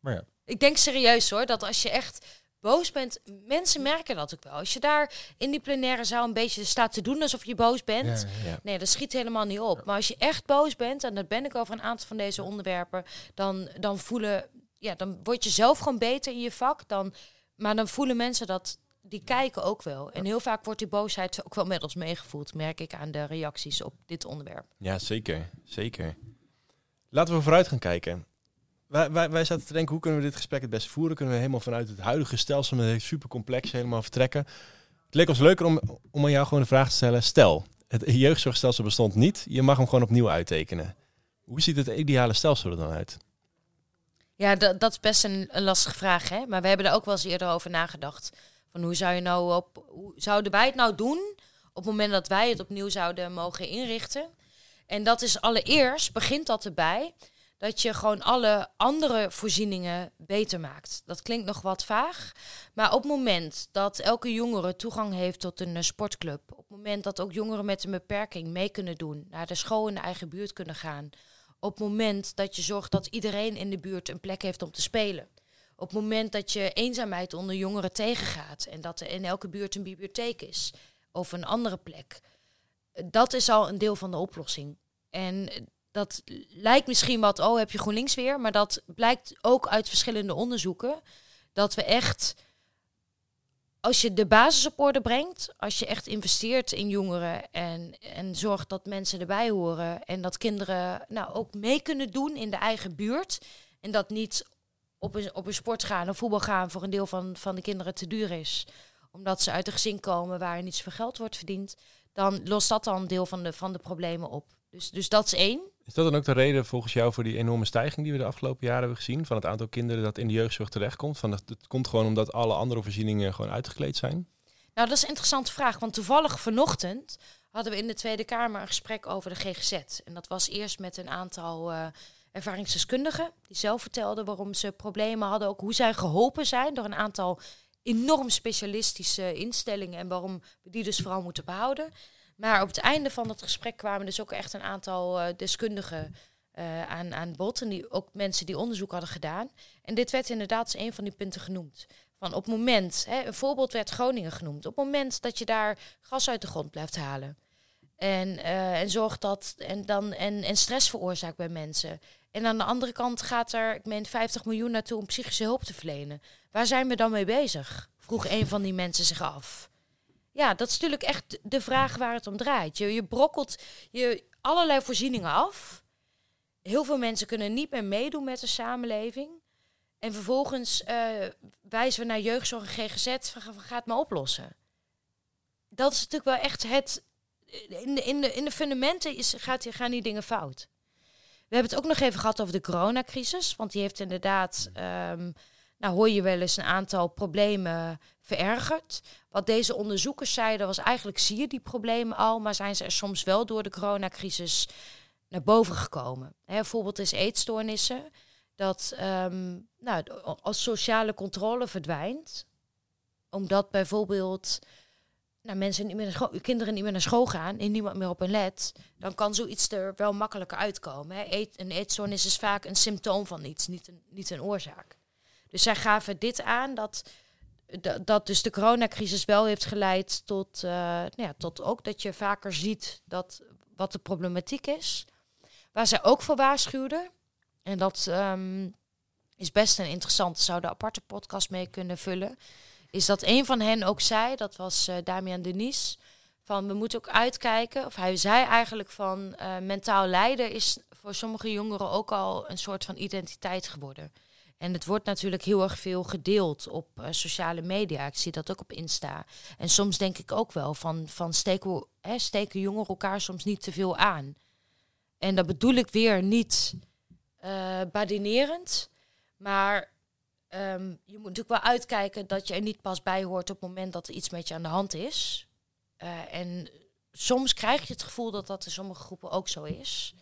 Maar ja. Ik denk serieus hoor, dat als je echt boos bent, mensen merken dat ook wel. Als je daar in die plenaire zaal een beetje staat te doen alsof je boos bent. Ja, Ja. Nee, dat schiet helemaal niet op. Maar als je echt boos bent, en dat ben ik over een aantal van deze onderwerpen, dan, dan voelen, ja, dan word je zelf gewoon beter in je vak. Dan, maar dan voelen mensen dat, die kijken ook wel. En heel vaak wordt die boosheid ook wel met ons meegevoeld, merk ik aan de reacties op dit onderwerp. Ja, zeker. Zeker. Laten we vooruit gaan kijken. Wij, zaten te denken, hoe kunnen we dit gesprek het beste voeren? Kunnen we helemaal vanuit het huidige stelsel, met super complex, helemaal vertrekken? Het leek ons leuker om, om aan jou gewoon de vraag te stellen. Stel, het jeugdzorgstelsel bestond niet. Je mag hem gewoon opnieuw uittekenen. Hoe ziet het ideale stelsel er dan uit? Ja, dat, dat is best een, een lastige vraag, hè? Maar we hebben er ook wel eens eerder over nagedacht. Van hoe zou je nou op, hoe zouden wij het nou doen op het moment dat wij het opnieuw zouden mogen inrichten? En dat is allereerst begint dat erbij dat je gewoon alle andere voorzieningen beter maakt. Dat klinkt nog wat vaag, maar op het moment dat elke jongere toegang heeft tot een eh, sportclub, op het moment dat ook jongeren met een beperking mee kunnen doen, naar de school in de eigen buurt kunnen gaan, op het moment dat je zorgt dat iedereen in de buurt een plek heeft om te spelen. Op het moment dat je eenzaamheid onder jongeren tegengaat en dat er in elke buurt een bibliotheek is of een andere plek. Dat is al een deel van de oplossing. En dat lijkt misschien wat, oh heb je GroenLinks weer, maar dat blijkt ook uit verschillende onderzoeken. Dat we echt, als je de basis op orde brengt, als je echt investeert in jongeren en, en zorgt dat mensen erbij horen en dat kinderen nou ook mee kunnen doen in de eigen buurt en dat niet op een, op een sport gaan of voetbal gaan voor een deel van, van de kinderen te duur is, omdat ze uit een gezin komen waar niet zoveel geld wordt verdiend, dan lost dat dan een deel van de, van de problemen op. Dus, dus dat is één. Is dat dan ook de reden volgens jou voor die enorme stijging die we de afgelopen jaren hebben gezien? Van het aantal kinderen dat in de jeugdzorg terechtkomt? Van het, het komt gewoon omdat alle andere voorzieningen gewoon uitgekleed zijn? Nou, dat is een interessante vraag. Want toevallig vanochtend hadden we in de Tweede Kamer een gesprek over de GGZ. En dat was eerst met een aantal eh, ervaringsdeskundigen. Die zelf vertelden waarom ze problemen hadden. Ook hoe zij geholpen zijn door een aantal enorm specialistische instellingen. En waarom we die dus vooral moeten behouden. Maar op het einde van het gesprek kwamen dus ook echt een aantal eh, deskundigen eh, aan, aan bod. En die, ook mensen die onderzoek hadden gedaan. En dit werd inderdaad een van die punten genoemd. Van op moment, hè, een voorbeeld werd Groningen genoemd. Op het moment dat je daar gas uit de grond blijft halen. En, eh, en zorgt dat en, dan, en, en stress veroorzaakt bij mensen. En aan de andere kant gaat er, ik meen, 50 miljoen naartoe om psychische hulp te verlenen. Waar zijn we dan mee bezig? Vroeg een van die mensen zich af. Ja, dat is natuurlijk echt de vraag waar het om draait. Je, je brokkelt je allerlei voorzieningen af. Heel veel mensen kunnen niet meer meedoen met de samenleving. En vervolgens eh, wijzen we naar jeugdzorg en GGZ. Van, van, ga het maar oplossen. Dat is natuurlijk wel echt het... In de, in de, in de fundamenten is, gaat, gaan die dingen fout. We hebben het ook nog even gehad over de coronacrisis. Want die heeft inderdaad, ehm, nou hoor je wel eens een aantal problemen verergerd. Wat deze onderzoekers zeiden was eigenlijk zie je die problemen al, maar zijn ze er soms wel door de coronacrisis naar boven gekomen. Hè, bijvoorbeeld is eetstoornissen. Dat ehm, nou, als sociale controle verdwijnt, omdat bijvoorbeeld nou, mensen niet meer school, kinderen niet meer naar school gaan en niemand meer op een let, dan kan zoiets er wel makkelijker uitkomen. Hè. Eet, een eetstoornis is vaak een symptoom van iets, niet een, niet een oorzaak. Dus zij gaven dit aan dat, dat, dus de coronacrisis wel heeft geleid tot, uh, nou ja, tot ook dat je vaker ziet dat wat de problematiek is. Waar zij ook voor waarschuwden, en dat um, is best een interessante, zou de aparte podcast mee kunnen vullen is dat een van hen ook zei, dat was uh, Damian Denis, van we moeten ook uitkijken, of hij zei eigenlijk van uh, mentaal lijden is voor sommige jongeren ook al een soort van identiteit geworden. En het wordt natuurlijk heel erg veel gedeeld op uh, sociale media. Ik zie dat ook op Insta. En soms denk ik ook wel van, van steken, hè, steken jongeren elkaar soms niet te veel aan. En dat bedoel ik weer niet uh, badinerend. Maar Um, je moet natuurlijk wel uitkijken dat je er niet pas bij hoort op het moment dat er iets met je aan de hand is. Uh, en soms krijg je het gevoel dat dat in sommige groepen ook zo is.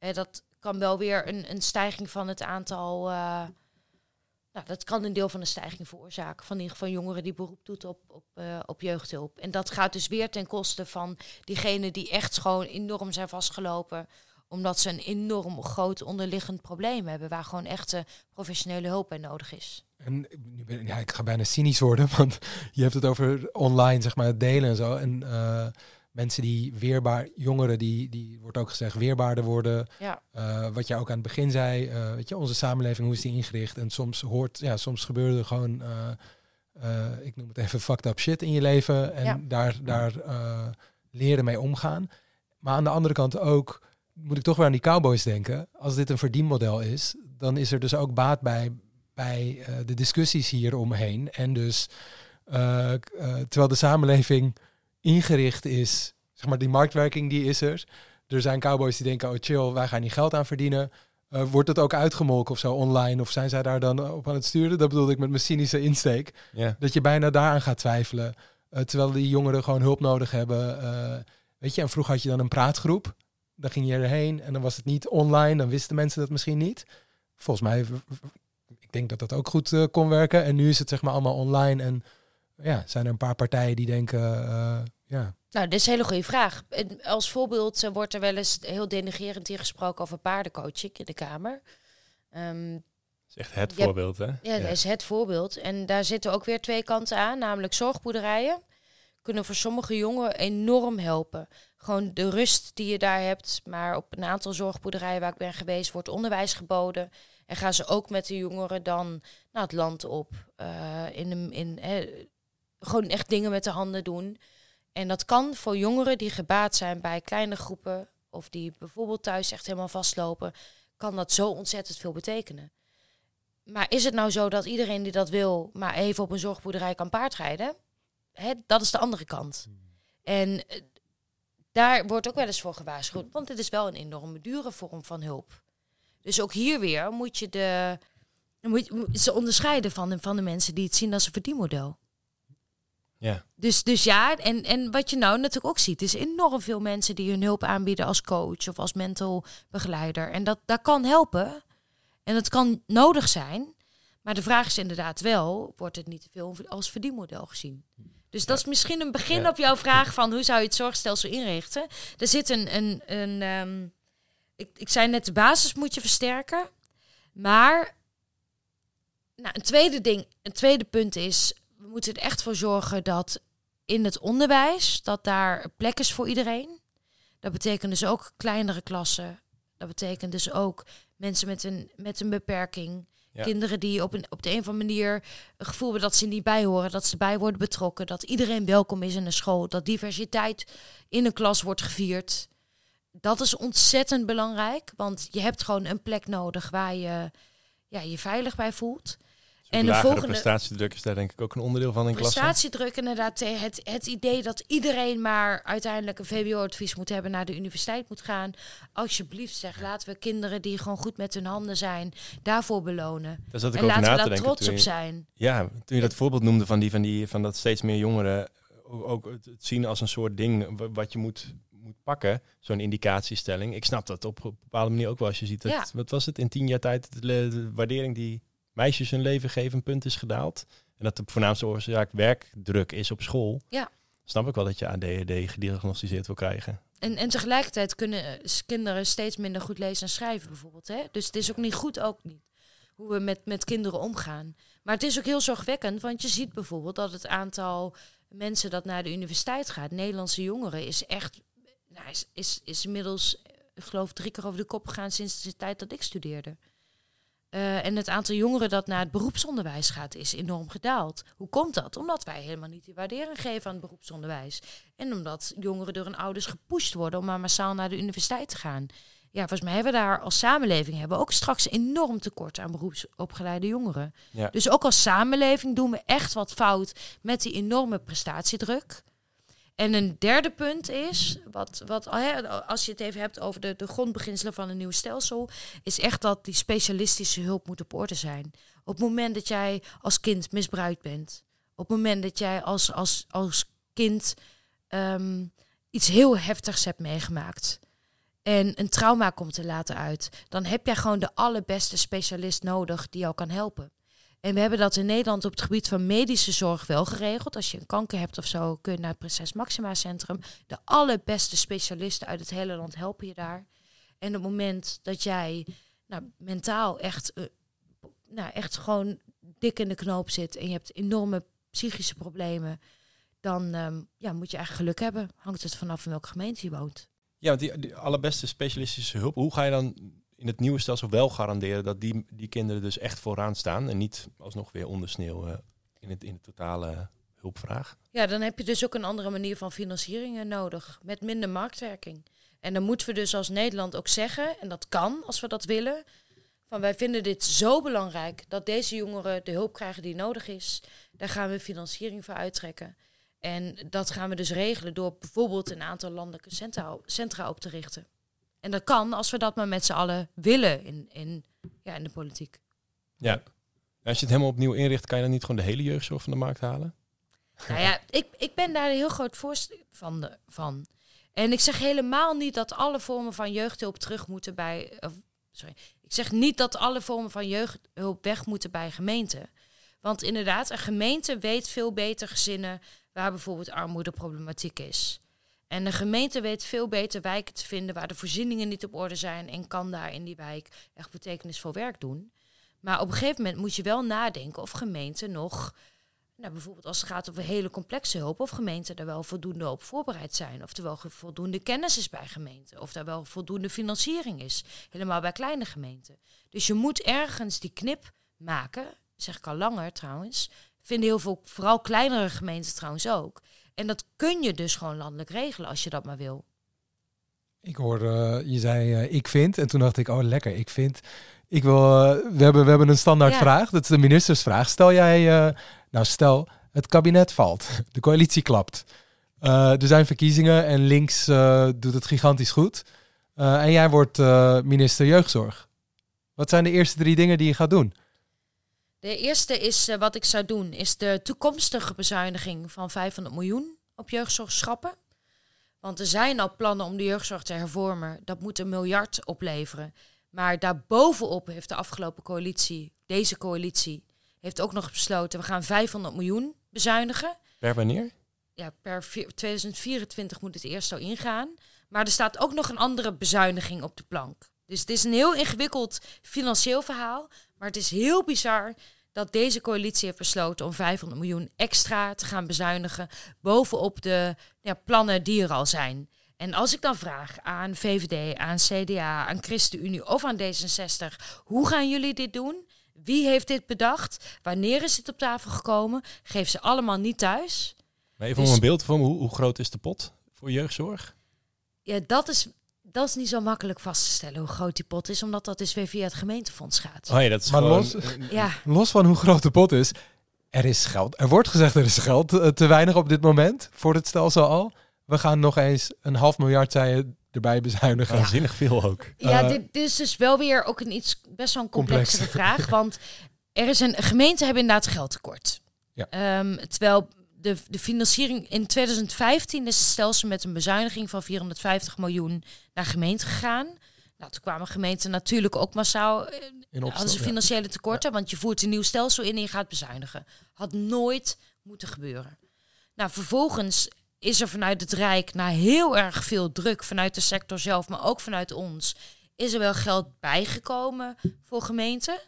Uh, dat kan wel weer een, een stijging van het aantal. Nou, dat kan een deel van de stijging veroorzaken. Van in ieder geval jongeren die beroep doet op, op, op jeugdhulp. En dat gaat dus weer ten koste van diegenen die echt gewoon enorm zijn vastgelopen omdat ze een enorm groot onderliggend probleem hebben, waar gewoon echte professionele hulp bij nodig is. En ja, ik ga bijna cynisch worden, [LAUGHS] want je hebt het over online, zeg maar, het delen en zo. En uh, mensen die weerbaar, jongeren die, die wordt ook gezegd, weerbaarder worden. Ja. Uh, wat jij ook aan het begin zei, uh, weet je, onze samenleving, hoe is die ingericht? En soms hoort, ja, soms gebeurde er gewoon, ik noem het even fucked up shit in je leven. En Ja. daar, daar leren mee omgaan. Maar aan de andere kant ook moet ik toch weer aan die cowboys denken. Als dit een verdienmodel is, dan is er dus ook baat bij, bij de discussies hier omheen. En dus terwijl de samenleving ingericht is, zeg maar die marktwerking die is er. Er zijn cowboys die denken, oh chill, wij gaan hier geld aan verdienen. Uh, wordt het ook uitgemolken of zo online? Of zijn zij daar dan op aan het sturen? Dat bedoelde ik met mijn cynische insteek. Ja. Dat je bijna daaraan gaat twijfelen. Uh, terwijl die jongeren gewoon hulp nodig hebben. Uh, weet je, en vroeger had je dan een praatgroep. Dan ging je erheen en dan was het niet online. Dan wisten mensen dat misschien niet. Volgens mij, ik denk dat dat ook goed kon werken. En nu is het zeg maar allemaal online. En ja, zijn er een paar partijen die denken, uh, ja. Nou, dit is een hele goede vraag. En als voorbeeld uh, wordt er wel eens heel denigerend hier gesproken over paardencoaching in de Kamer. Um, dat is echt het voorbeeld, hè? Ja, ja, dat is het voorbeeld. En daar zitten ook weer twee kanten aan, namelijk zorgboerderijen. Kunnen voor sommige jongeren enorm helpen. Gewoon de rust die je daar hebt. Maar op een aantal zorgboerderijen waar ik ben geweest, wordt onderwijs geboden. En gaan ze ook met de jongeren dan naar het land op. Uh, in, in, in eh, gewoon echt dingen met de handen doen. En dat kan voor jongeren die gebaat zijn bij kleine groepen. Of die bijvoorbeeld thuis echt helemaal vastlopen. Kan dat zo ontzettend veel betekenen. Maar is het nou zo dat iedereen die dat wil, maar even op een zorgboerderij kan paardrijden? Hè, dat is de andere kant. En uh, daar wordt ook wel eens voor gewaarschuwd, want dit is wel een enorme dure vorm van hulp. Dus ook hier weer moet je de moet ze onderscheiden van van de mensen die het zien als een verdienmodel. Ja. Dus, dus ja, en, en wat je nou natuurlijk ook ziet, is enorm veel mensen die hun hulp aanbieden als coach of als mental begeleider. En dat, dat kan helpen. En dat kan nodig zijn. Maar de vraag is inderdaad wel, wordt het niet te veel als verdienmodel gezien? Dus dat is misschien een begin ja. op jouw vraag van hoe zou je het zorgstelsel inrichten. Er zit een, een, een um, ik, ik zei net, de basis moet je versterken. Maar nou, een tweede ding, een tweede punt is, moeten er echt voor zorgen dat in het onderwijs, dat daar plek is voor iedereen. Dat betekent dus ook kleinere klassen. Dat betekent dus ook mensen met een, met een beperking. Ja. Kinderen die op, een, op de een of andere manier een gevoel hebben dat ze niet bij horen, dat ze bij worden betrokken, dat iedereen welkom is in een school, dat diversiteit in een klas wordt gevierd. Dat is ontzettend belangrijk, want je hebt gewoon een plek nodig waar je ja, je veilig bij voelt. En de volgende- prestatiedruk is daar denk ik ook een onderdeel van in klasse. Prestatiedruk inderdaad. eh, Het, het idee dat iedereen maar uiteindelijk een VWO-advies moet hebben, naar de universiteit moet gaan. Alsjeblieft zeg, laten we kinderen die gewoon goed met hun handen zijn, daarvoor belonen. Daar zat ik en over laten na we daar trots op zijn. Ja, toen je dat voorbeeld noemde van, die, van, die, van dat steeds meer jongeren ook, ook het, zien als een soort ding wa- wat je moet, moet pakken, zo'n indicatiestelling. Ik snap dat op een bepaalde manier ook wel als je ziet dat, Ja. wat was het, in tien jaar tijd de waardering die meisjes hun leven geven een punt is gedaald. En dat de voornaamste oorzaak werkdruk is op school. Ja. Snap ik wel dat je ADHD gediagnosticeerd wil krijgen. En, en tegelijkertijd kunnen eh, kinderen steeds minder goed lezen en schrijven bijvoorbeeld. Hè? Dus het is ook niet goed, ook niet, hoe we met, met kinderen omgaan. Maar het is ook heel zorgwekkend, want je ziet bijvoorbeeld dat het aantal mensen dat naar de universiteit gaat, Nederlandse jongeren, is echt, nou, is, is, is inmiddels, eh, ik geloof, drie keer over de kop gegaan sinds de tijd dat ik studeerde. Eh, en het aantal jongeren dat naar het beroepsonderwijs gaat, is enorm gedaald. Hoe komt dat? Omdat wij helemaal niet die waardering geven aan het beroepsonderwijs. En omdat jongeren door hun ouders gepusht worden om maar massaal naar de universiteit te gaan. Ja, volgens mij hebben we daar als samenleving hebben we ook straks enorm tekort aan beroepsopgeleide jongeren. Ja. Dus ook als samenleving doen we echt wat fout met die enorme prestatiedruk. En een derde punt is, wat, wat, als je het even hebt over de, de grondbeginselen van een nieuw stelsel, is echt dat die specialistische hulp moet op orde zijn. Op het moment dat jij als kind misbruikt bent, op het moment dat jij als, als, als kind ehm, iets heel heftigs hebt meegemaakt en een trauma komt er later uit, dan heb jij gewoon de allerbeste specialist nodig die jou kan helpen. En we hebben dat in Nederland op het gebied van medische zorg wel geregeld. Als je een kanker hebt of zo, kun je naar het Prinses Maxima Centrum. De allerbeste specialisten uit het hele land helpen je daar. En op het moment dat jij nou, mentaal echt, eh, nou, echt gewoon dik in de knoop zit en je hebt enorme psychische problemen, dan ehm, ja, moet je eigenlijk geluk hebben. Hangt het vanaf in welke gemeente je woont. Ja, want die, die allerbeste specialistische hulp, hoe ga je dan in het nieuwe stelsel wel garanderen dat die, die kinderen dus echt vooraan staan en niet alsnog weer ondersneeuwen in, het, in de totale hulpvraag? Ja, dan heb je dus ook een andere manier van financiering eh, nodig, met minder marktwerking. En dan moeten we dus als Nederland ook zeggen, en dat kan als we dat willen, van wij vinden dit zo belangrijk dat deze jongeren de hulp krijgen die nodig is. Daar gaan we financiering voor uittrekken. En dat gaan we dus regelen door bijvoorbeeld een aantal landelijke centra, centra op te richten. En dat kan als we dat maar met z'n allen willen in, in, ja, in de politiek. Ja. Als je het helemaal opnieuw inricht, kan je dan niet gewoon de hele jeugdzorg van de markt halen? Nou ja, [LAUGHS] ik, ik ben daar een heel groot voorstander van, van. En ik zeg helemaal niet dat alle vormen van jeugdhulp terug moeten bij. of, sorry. Ik zeg niet dat alle vormen van jeugdhulp weg moeten bij gemeenten. Want inderdaad, een gemeente weet veel beter gezinnen waar bijvoorbeeld armoedeproblematiek is. En de gemeente weet veel beter wijken te vinden waar de voorzieningen niet op orde zijn en kan daar in die wijk echt betekenisvol werk doen. Maar op een gegeven moment moet je wel nadenken of gemeenten nog nou, bijvoorbeeld als het gaat over hele complexe hulp, of gemeenten er wel voldoende op voorbereid zijn. Of er wel voldoende kennis is bij gemeenten. Of er wel voldoende financiering is. Helemaal bij kleine gemeenten. Dus je moet ergens die knip maken. Zeg ik al langer trouwens. Vinden heel veel, vooral kleinere gemeenten trouwens ook. En dat kun je dus gewoon landelijk regelen als je dat maar wil. Ik hoorde, eh, je zei eh, ik vind. En toen dacht ik, oh lekker, ik vind. Ik wil, eh, we, hebben, we hebben een standaard Ja. vraag. Dat is de ministersvraag. Stel jij, nou stel, het kabinet valt. [LAUGHS] De coalitie klapt. Er zijn verkiezingen en links doet het gigantisch goed. En jij wordt minister jeugdzorg. Wat zijn de eerste drie dingen die je gaat doen? De eerste is eh, wat ik zou doen, is de toekomstige bezuiniging van 500 miljoen op jeugdzorg schrappen. Want er zijn al plannen om de jeugdzorg te hervormen. Dat moet een miljard opleveren. Maar daarbovenop heeft de afgelopen coalitie, deze coalitie, heeft ook nog besloten, we gaan 500 miljoen bezuinigen. Per wanneer? Ja, per vier- 2024 moet het eerst zo ingaan. Maar er staat ook nog een andere bezuiniging op de plank. Dus het is een heel ingewikkeld financieel verhaal. Maar het is heel bizar dat deze coalitie heeft besloten om 500 miljoen extra te gaan bezuinigen. bovenop de ja, plannen die er al zijn. En als ik dan vraag aan VVD, aan CDA, aan ChristenUnie of aan D66, hoe gaan jullie dit doen? Wie heeft dit bedacht? Wanneer is het op tafel gekomen? Geef ze allemaal niet thuis. Maar even Dus- om een beeld vormen, hoe, hoe groot is de pot voor jeugdzorg? Ja, dat is, dat is niet zo makkelijk vast te stellen hoe groot die pot is, omdat dat dus weer via het gemeentefonds gaat. Oh ja, dat is Maar gewoon... los- [LAUGHS] Ja, Los van hoe groot de pot is, er is geld. Er wordt gezegd er is geld eh, te weinig op dit moment voor het stelsel al. We gaan nog eens een half miljard, zei je, erbij bezuinigen. Waanzinnig veel ook. ja Eh, dit, dit is dus wel weer ook een iets best wel een Complex. complexere vraag, want er is een gemeente hebben inderdaad geldtekort. Ja. Ehm, terwijl de, de financiering in 2015 is het stelsel met een bezuiniging van 450 miljoen naar gemeente gegaan. Nou, toen kwamen gemeenten natuurlijk ook massaal eh, in ze ja. financiële tekorten, want je voert een nieuw stelsel in en je gaat bezuinigen. Had nooit moeten gebeuren. Nou, vervolgens is er vanuit het Rijk na heel erg veel druk vanuit de sector zelf, maar ook vanuit ons, is er wel geld bijgekomen voor gemeenten.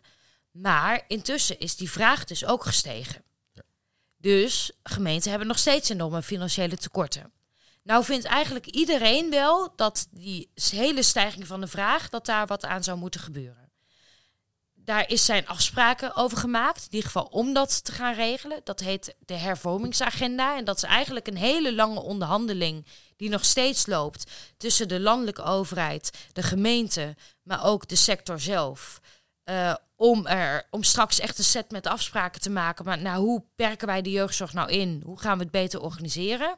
Maar intussen is die vraag dus ook gestegen. Dus gemeenten hebben nog steeds enorme financiële tekorten. Nou vindt eigenlijk iedereen wel dat die hele stijging van de vraag, dat daar wat aan zou moeten gebeuren. Daar is zijn afspraken over gemaakt, in ieder geval om dat te gaan regelen. Dat heet de hervormingsagenda. En dat is eigenlijk een hele lange onderhandeling die nog steeds loopt tussen de landelijke overheid, de gemeente, maar ook de sector zelf. Eh, om, er, om straks echt een set met afspraken te maken. Maar nou, hoe perken wij de jeugdzorg nou in? Hoe gaan we het beter organiseren?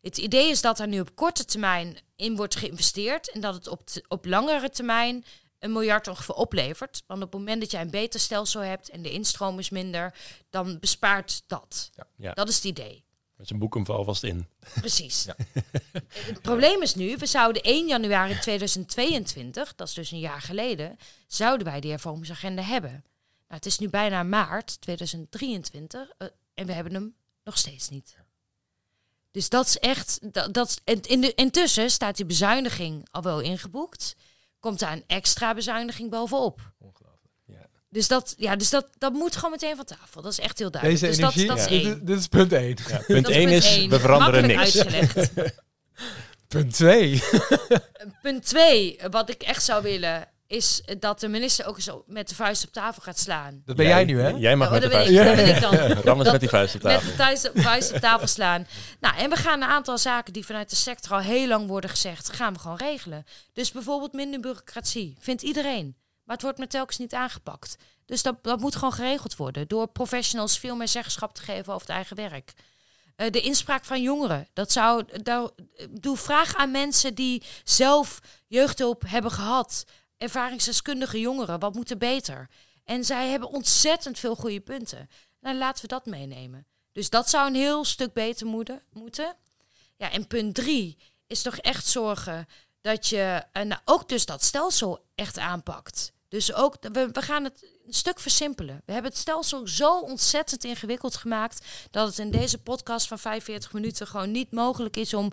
Het idee is dat er nu op korte termijn in wordt geïnvesteerd. En dat het op, op langere termijn een miljard ongeveer oplevert. Want op het moment dat jij een beter stelsel hebt en de instroom is minder, dan bespaart dat. Ja. Dat is het idee. Met zijn boek hem alvast in. Precies. [LAUGHS] Het probleem is nu, we zouden 1 januari 2022, dat is dus een jaar geleden, zouden wij die hervormingsagenda hebben. Nou, het is nu bijna maart 2023 eh, en we hebben hem nog steeds niet. Dus dat is echt, dat, dat, en in de, intussen staat die bezuiniging al wel ingeboekt. Komt daar een extra bezuiniging bovenop. Ja. Dus, dat, ja, dus dat, dat moet gewoon meteen van tafel. Dat is echt heel duidelijk. Deze dus dat, energie, dat is dit, één. is- dit is punt 1. Ja, [LAUGHS] punt Dat 1 is, één. we veranderen Makkelijk niks. uitgelegd. [LAUGHS] Punt 2. [LAUGHS] Punt twee, wat ik echt zou willen, is dat de minister ook eens met de vuist op tafel gaat slaan. Dat ben jij, nu, hè? Jij mag met de dat vuist. dat ben ik dan. Dat- met die vuist op Met tafel. de thuis- vuist op tafel slaan. Nou, en we gaan een aantal zaken die vanuit de sector al heel lang worden gezegd, gaan we gewoon regelen. Dus bijvoorbeeld minder bureaucratie, vindt iedereen. Maar het wordt met telkens niet aangepakt. Dus dat, dat moet gewoon geregeld worden. Door professionals veel meer zeggenschap te geven over het eigen werk. Eh, de inspraak van jongeren. Dat zou. Dat, doe vraag aan mensen die zelf jeugdhulp hebben gehad. Ervaringsdeskundige jongeren. Wat moet er beter? En zij hebben ontzettend veel goede punten. Nou, laten we dat meenemen. Dus dat zou een heel stuk beter moeten. moeten. Ja, en punt drie is toch echt zorgen dat je eh, nou, ook dus dat stelsel echt aanpakt. Dus ook, we, we gaan het een stuk versimpelen. We hebben het stelsel zo ontzettend ingewikkeld gemaakt dat het in deze podcast van 45 minuten gewoon niet mogelijk is om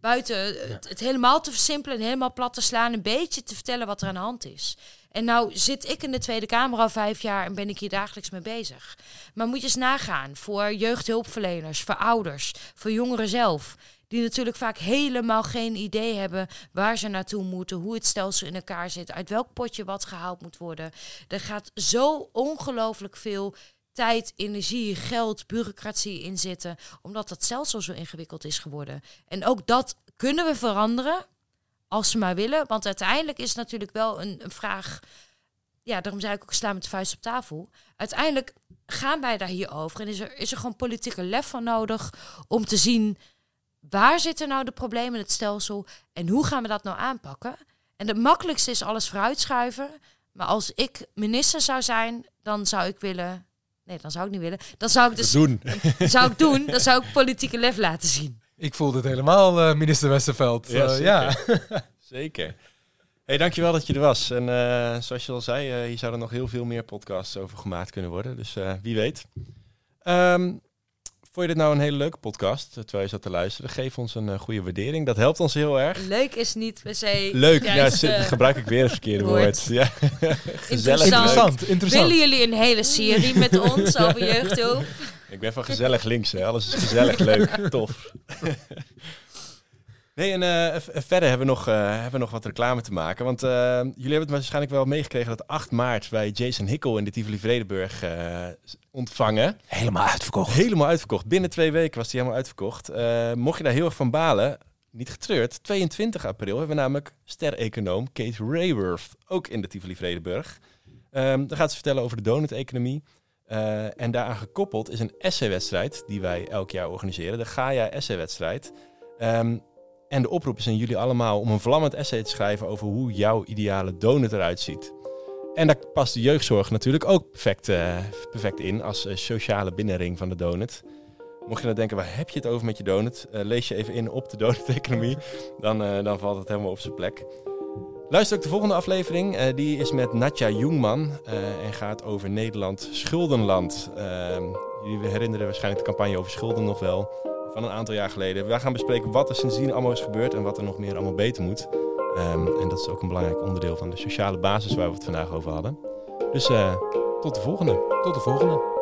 buiten het, het helemaal te versimpelen en helemaal plat te slaan, een beetje te vertellen wat er aan de hand is. En nou zit ik in de Tweede Kamer al vijf jaar en ben ik hier dagelijks mee bezig. Maar moet je eens nagaan voor jeugdhulpverleners, voor ouders, voor jongeren zelf. Die natuurlijk vaak helemaal geen idee hebben waar ze naartoe moeten, hoe het stelsel in elkaar zit, uit welk potje wat gehaald moet worden. Er gaat zo ongelooflijk veel tijd, energie, geld, bureaucratie in zitten, omdat dat stelsel zo ingewikkeld is geworden. En ook dat kunnen we veranderen, als ze maar willen. Want uiteindelijk is natuurlijk wel een, een vraag. Ja, daarom zei ik ook slaan met de vuist op tafel. Uiteindelijk gaan wij daar hier over. En is er, is er gewoon politieke lef van nodig om te zien waar zitten nou de problemen in het stelsel en hoe gaan we dat nou aanpakken. En het makkelijkste is alles vooruitschuiven. Maar als ik minister zou zijn, dan zou ik willen. Nee, dan zou ik niet willen. Dan zou ik dus doen. [LAUGHS] zou ik doen. Dan zou ik politieke lef laten zien. Ik voelde het helemaal, eh, minister Westerveld. Ja, Eh, zeker. ja. [LAUGHS] Zeker. Hey, dankjewel dat je er was. En eh, zoals je al zei, eh, hier zouden nog heel veel meer podcasts over gemaakt kunnen worden. Dus eh, wie weet. Ehm, vond je dit nou een hele leuke podcast, eh, terwijl je zat te luisteren? Geef ons een eh, goede waardering. Dat helpt ons heel erg. Leuk is niet per se. Leuk, ja, juist, eh, gebruik ik weer het verkeerde woord. woord. Ja. [LAUGHS] Gezellig. Interessant. leuk. Interessant, interessant. Willen jullie een hele serie met [LAUGHS] ons over jeugdhulp? Ik ben van gezellig links, hè. alles is gezellig, leuk, [LAUGHS] tof. Nee, en eh, v- verder hebben we, nog, eh, hebben we nog wat reclame te maken. Want eh, jullie hebben het waarschijnlijk wel meegekregen dat 8 maart wij Jason Hickel in de Tivoli Vredenburg eh, ontvangen. Helemaal uitverkocht. Helemaal uitverkocht. Binnen twee weken was die helemaal uitverkocht. Eh, mocht je daar heel erg van balen, niet getreurd, 22 april hebben we namelijk ster-econoom Kate Rayworth, ook in de Tivoli Vredenburg. Um, daar gaat ze vertellen over de donut-economie. En daaraan gekoppeld is een essay-wedstrijd die wij elk jaar organiseren, de Gaia Essay-wedstrijd. Um, en de oproep is aan jullie allemaal om een vlammend essay te schrijven over hoe jouw ideale donut eruit ziet. En daar past de jeugdzorg natuurlijk ook perfect, uh, perfect in als uh, sociale binnenring van de donut. Mocht je nou denken, waar heb je het over met je donut? Uh, lees je even in op de [LAUGHS] donut-economie, dan, dan valt het helemaal op zijn plek. Luister ook de volgende aflevering. die is met Natja Jungman en gaat over Nederland schuldenland. Ehm, jullie herinneren waarschijnlijk de campagne over schulden nog wel van een aantal jaar geleden. Wij gaan bespreken wat er sindsdien allemaal is gebeurd en wat er nog meer allemaal beter moet. Um, en dat is ook een belangrijk onderdeel van de sociale basis waar we het vandaag over hadden. Dus uh, tot de volgende. Tot de volgende.